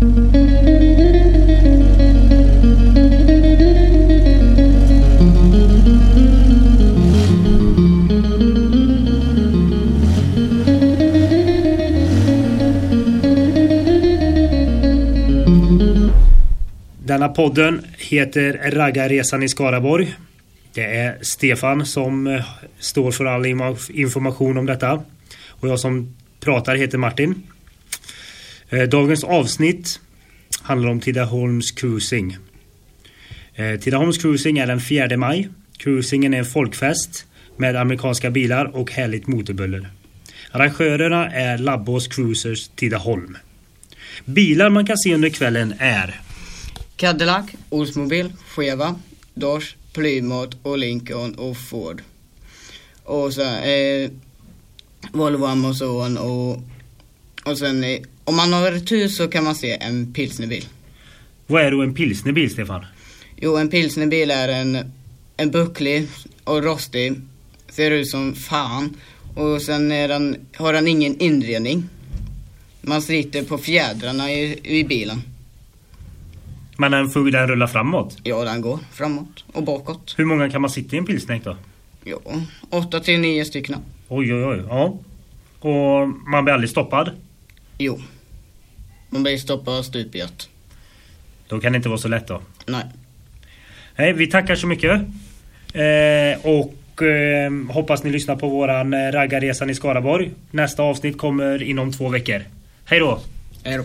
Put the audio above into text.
Denna podden heter Raggarresan i Skaraborg. Det är Stefan som eh, står för all information om detta. Och jag som pratar heter Martin. Eh, dagens avsnitt handlar om Tidaholms Cruising. Eh, Tidaholms Cruising är den 4 maj. Cruisingen är en folkfest med amerikanska bilar och härligt motorbuller. Arrangörerna är Labbås Cruisers Tidaholm. Bilar man kan se under kvällen är Cadillac, Oldsmobile, Cheva, Dodge, Plymouth och Lincoln och Ford. Och så eh, Volvo Amazon och, och sen eh, om man har tur så kan man se en pilsnerbil. Vad är då en pilsnerbil Stefan? Jo, en pilsnerbil är en, en bucklig och rostig. Ser ut som fan. Och sen är den, har den ingen inredning. Man sitter på fjädrarna i, i bilen. Men den, får den rulla framåt? Ja, den går framåt och bakåt. Hur många kan man sitta i en pilsnäck då? Ja, åtta till nio stycken. Oj, oj, oj. Ja. Och man blir aldrig stoppad? Jo. Man blir stoppad stup i ett. Då kan det inte vara så lätt då? Nej. Nej, vi tackar så mycket. Eh, och eh, hoppas ni lyssnar på våran eh, raggarresan i Skaraborg. Nästa avsnitt kommer inom två veckor. Hej då! Hej då.